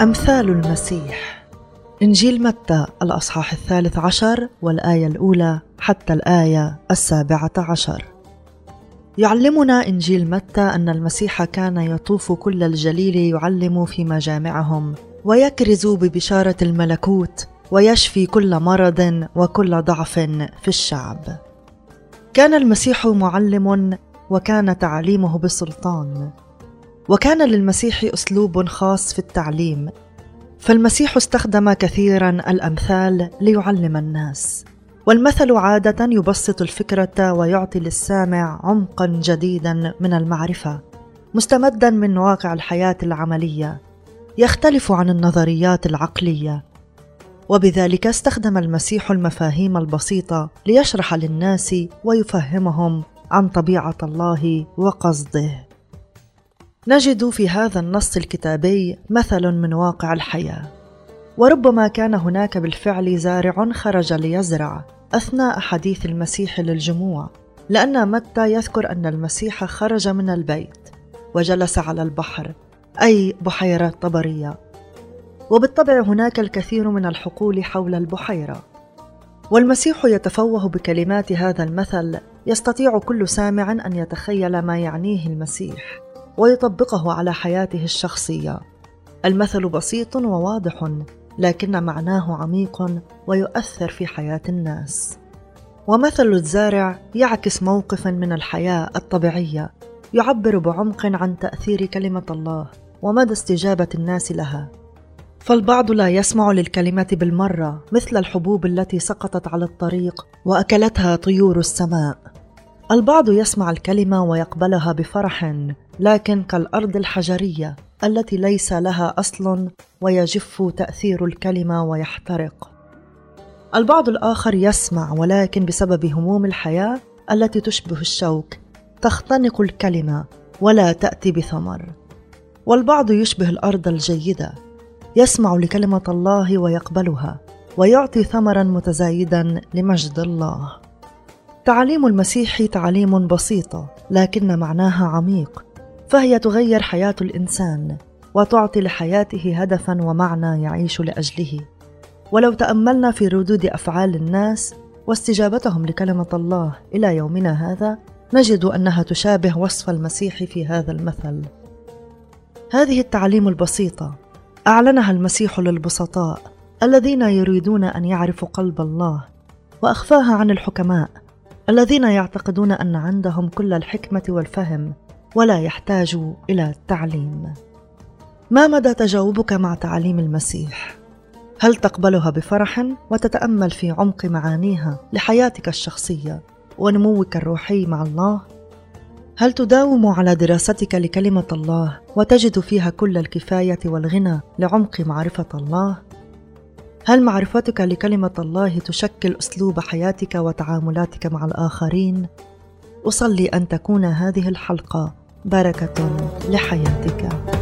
أمثال المسيح إنجيل متى الأصحاح الثالث عشر والآية الأولى حتى الآية السابعة عشر يعلمنا إنجيل متى أن المسيح كان يطوف كل الجليل يعلم في مجامعهم ويكرز ببشارة الملكوت ويشفي كل مرض وكل ضعف في الشعب. كان المسيح معلم وكان تعليمه بسلطان. وكان للمسيح أسلوب خاص في التعليم، فالمسيح استخدم كثيرا الأمثال ليعلم الناس. والمثل عادة يبسط الفكرة ويعطي للسامع عمقا جديدا من المعرفة، مستمدا من واقع الحياة العملية، يختلف عن النظريات العقلية، وبذلك استخدم المسيح المفاهيم البسيطة ليشرح للناس ويفهمهم عن طبيعة الله وقصده. نجد في هذا النص الكتابي مثل من واقع الحياة. وربما كان هناك بالفعل زارع خرج ليزرع أثناء حديث المسيح للجموع لأن متى يذكر أن المسيح خرج من البيت وجلس على البحر أي بحيرة طبرية. وبالطبع هناك الكثير من الحقول حول البحيرة. والمسيح يتفوه بكلمات هذا المثل يستطيع كل سامع أن يتخيل ما يعنيه المسيح. ويطبقه على حياته الشخصية. المثل بسيط وواضح لكن معناه عميق ويؤثر في حياة الناس. ومثل الزارع يعكس موقفا من الحياة الطبيعية يعبر بعمق عن تأثير كلمة الله ومدى استجابة الناس لها. فالبعض لا يسمع للكلمة بالمرة مثل الحبوب التي سقطت على الطريق وأكلتها طيور السماء. البعض يسمع الكلمة ويقبلها بفرح لكن كالأرض الحجرية التي ليس لها أصل ويجف تأثير الكلمة ويحترق. البعض الآخر يسمع ولكن بسبب هموم الحياة التي تشبه الشوك تختنق الكلمة ولا تأتي بثمر. والبعض يشبه الأرض الجيدة يسمع لكلمة الله ويقبلها ويعطي ثمرا متزايدا لمجد الله. تعاليم المسيح تعاليم بسيطه لكن معناها عميق. فهي تغير حياة الإنسان وتعطي لحياته هدفا ومعنى يعيش لأجله. ولو تأملنا في ردود أفعال الناس واستجابتهم لكلمة الله إلى يومنا هذا نجد أنها تشابه وصف المسيح في هذا المثل. هذه التعليم البسيطة أعلنها المسيح للبسطاء الذين يريدون أن يعرفوا قلب الله وأخفاها عن الحكماء. الذين يعتقدون أن عندهم كل الحكمة والفهم ولا يحتاج إلى التعليم. ما مدى تجاوبك مع تعاليم المسيح؟ هل تقبلها بفرح وتتأمل في عمق معانيها لحياتك الشخصية ونموك الروحي مع الله؟ هل تداوم على دراستك لكلمة الله وتجد فيها كل الكفاية والغنى لعمق معرفة الله؟ هل معرفتك لكلمة الله تشكل أسلوب حياتك وتعاملاتك مع الآخرين؟ أصلي أن تكون هذه الحلقة بركة لحياتك.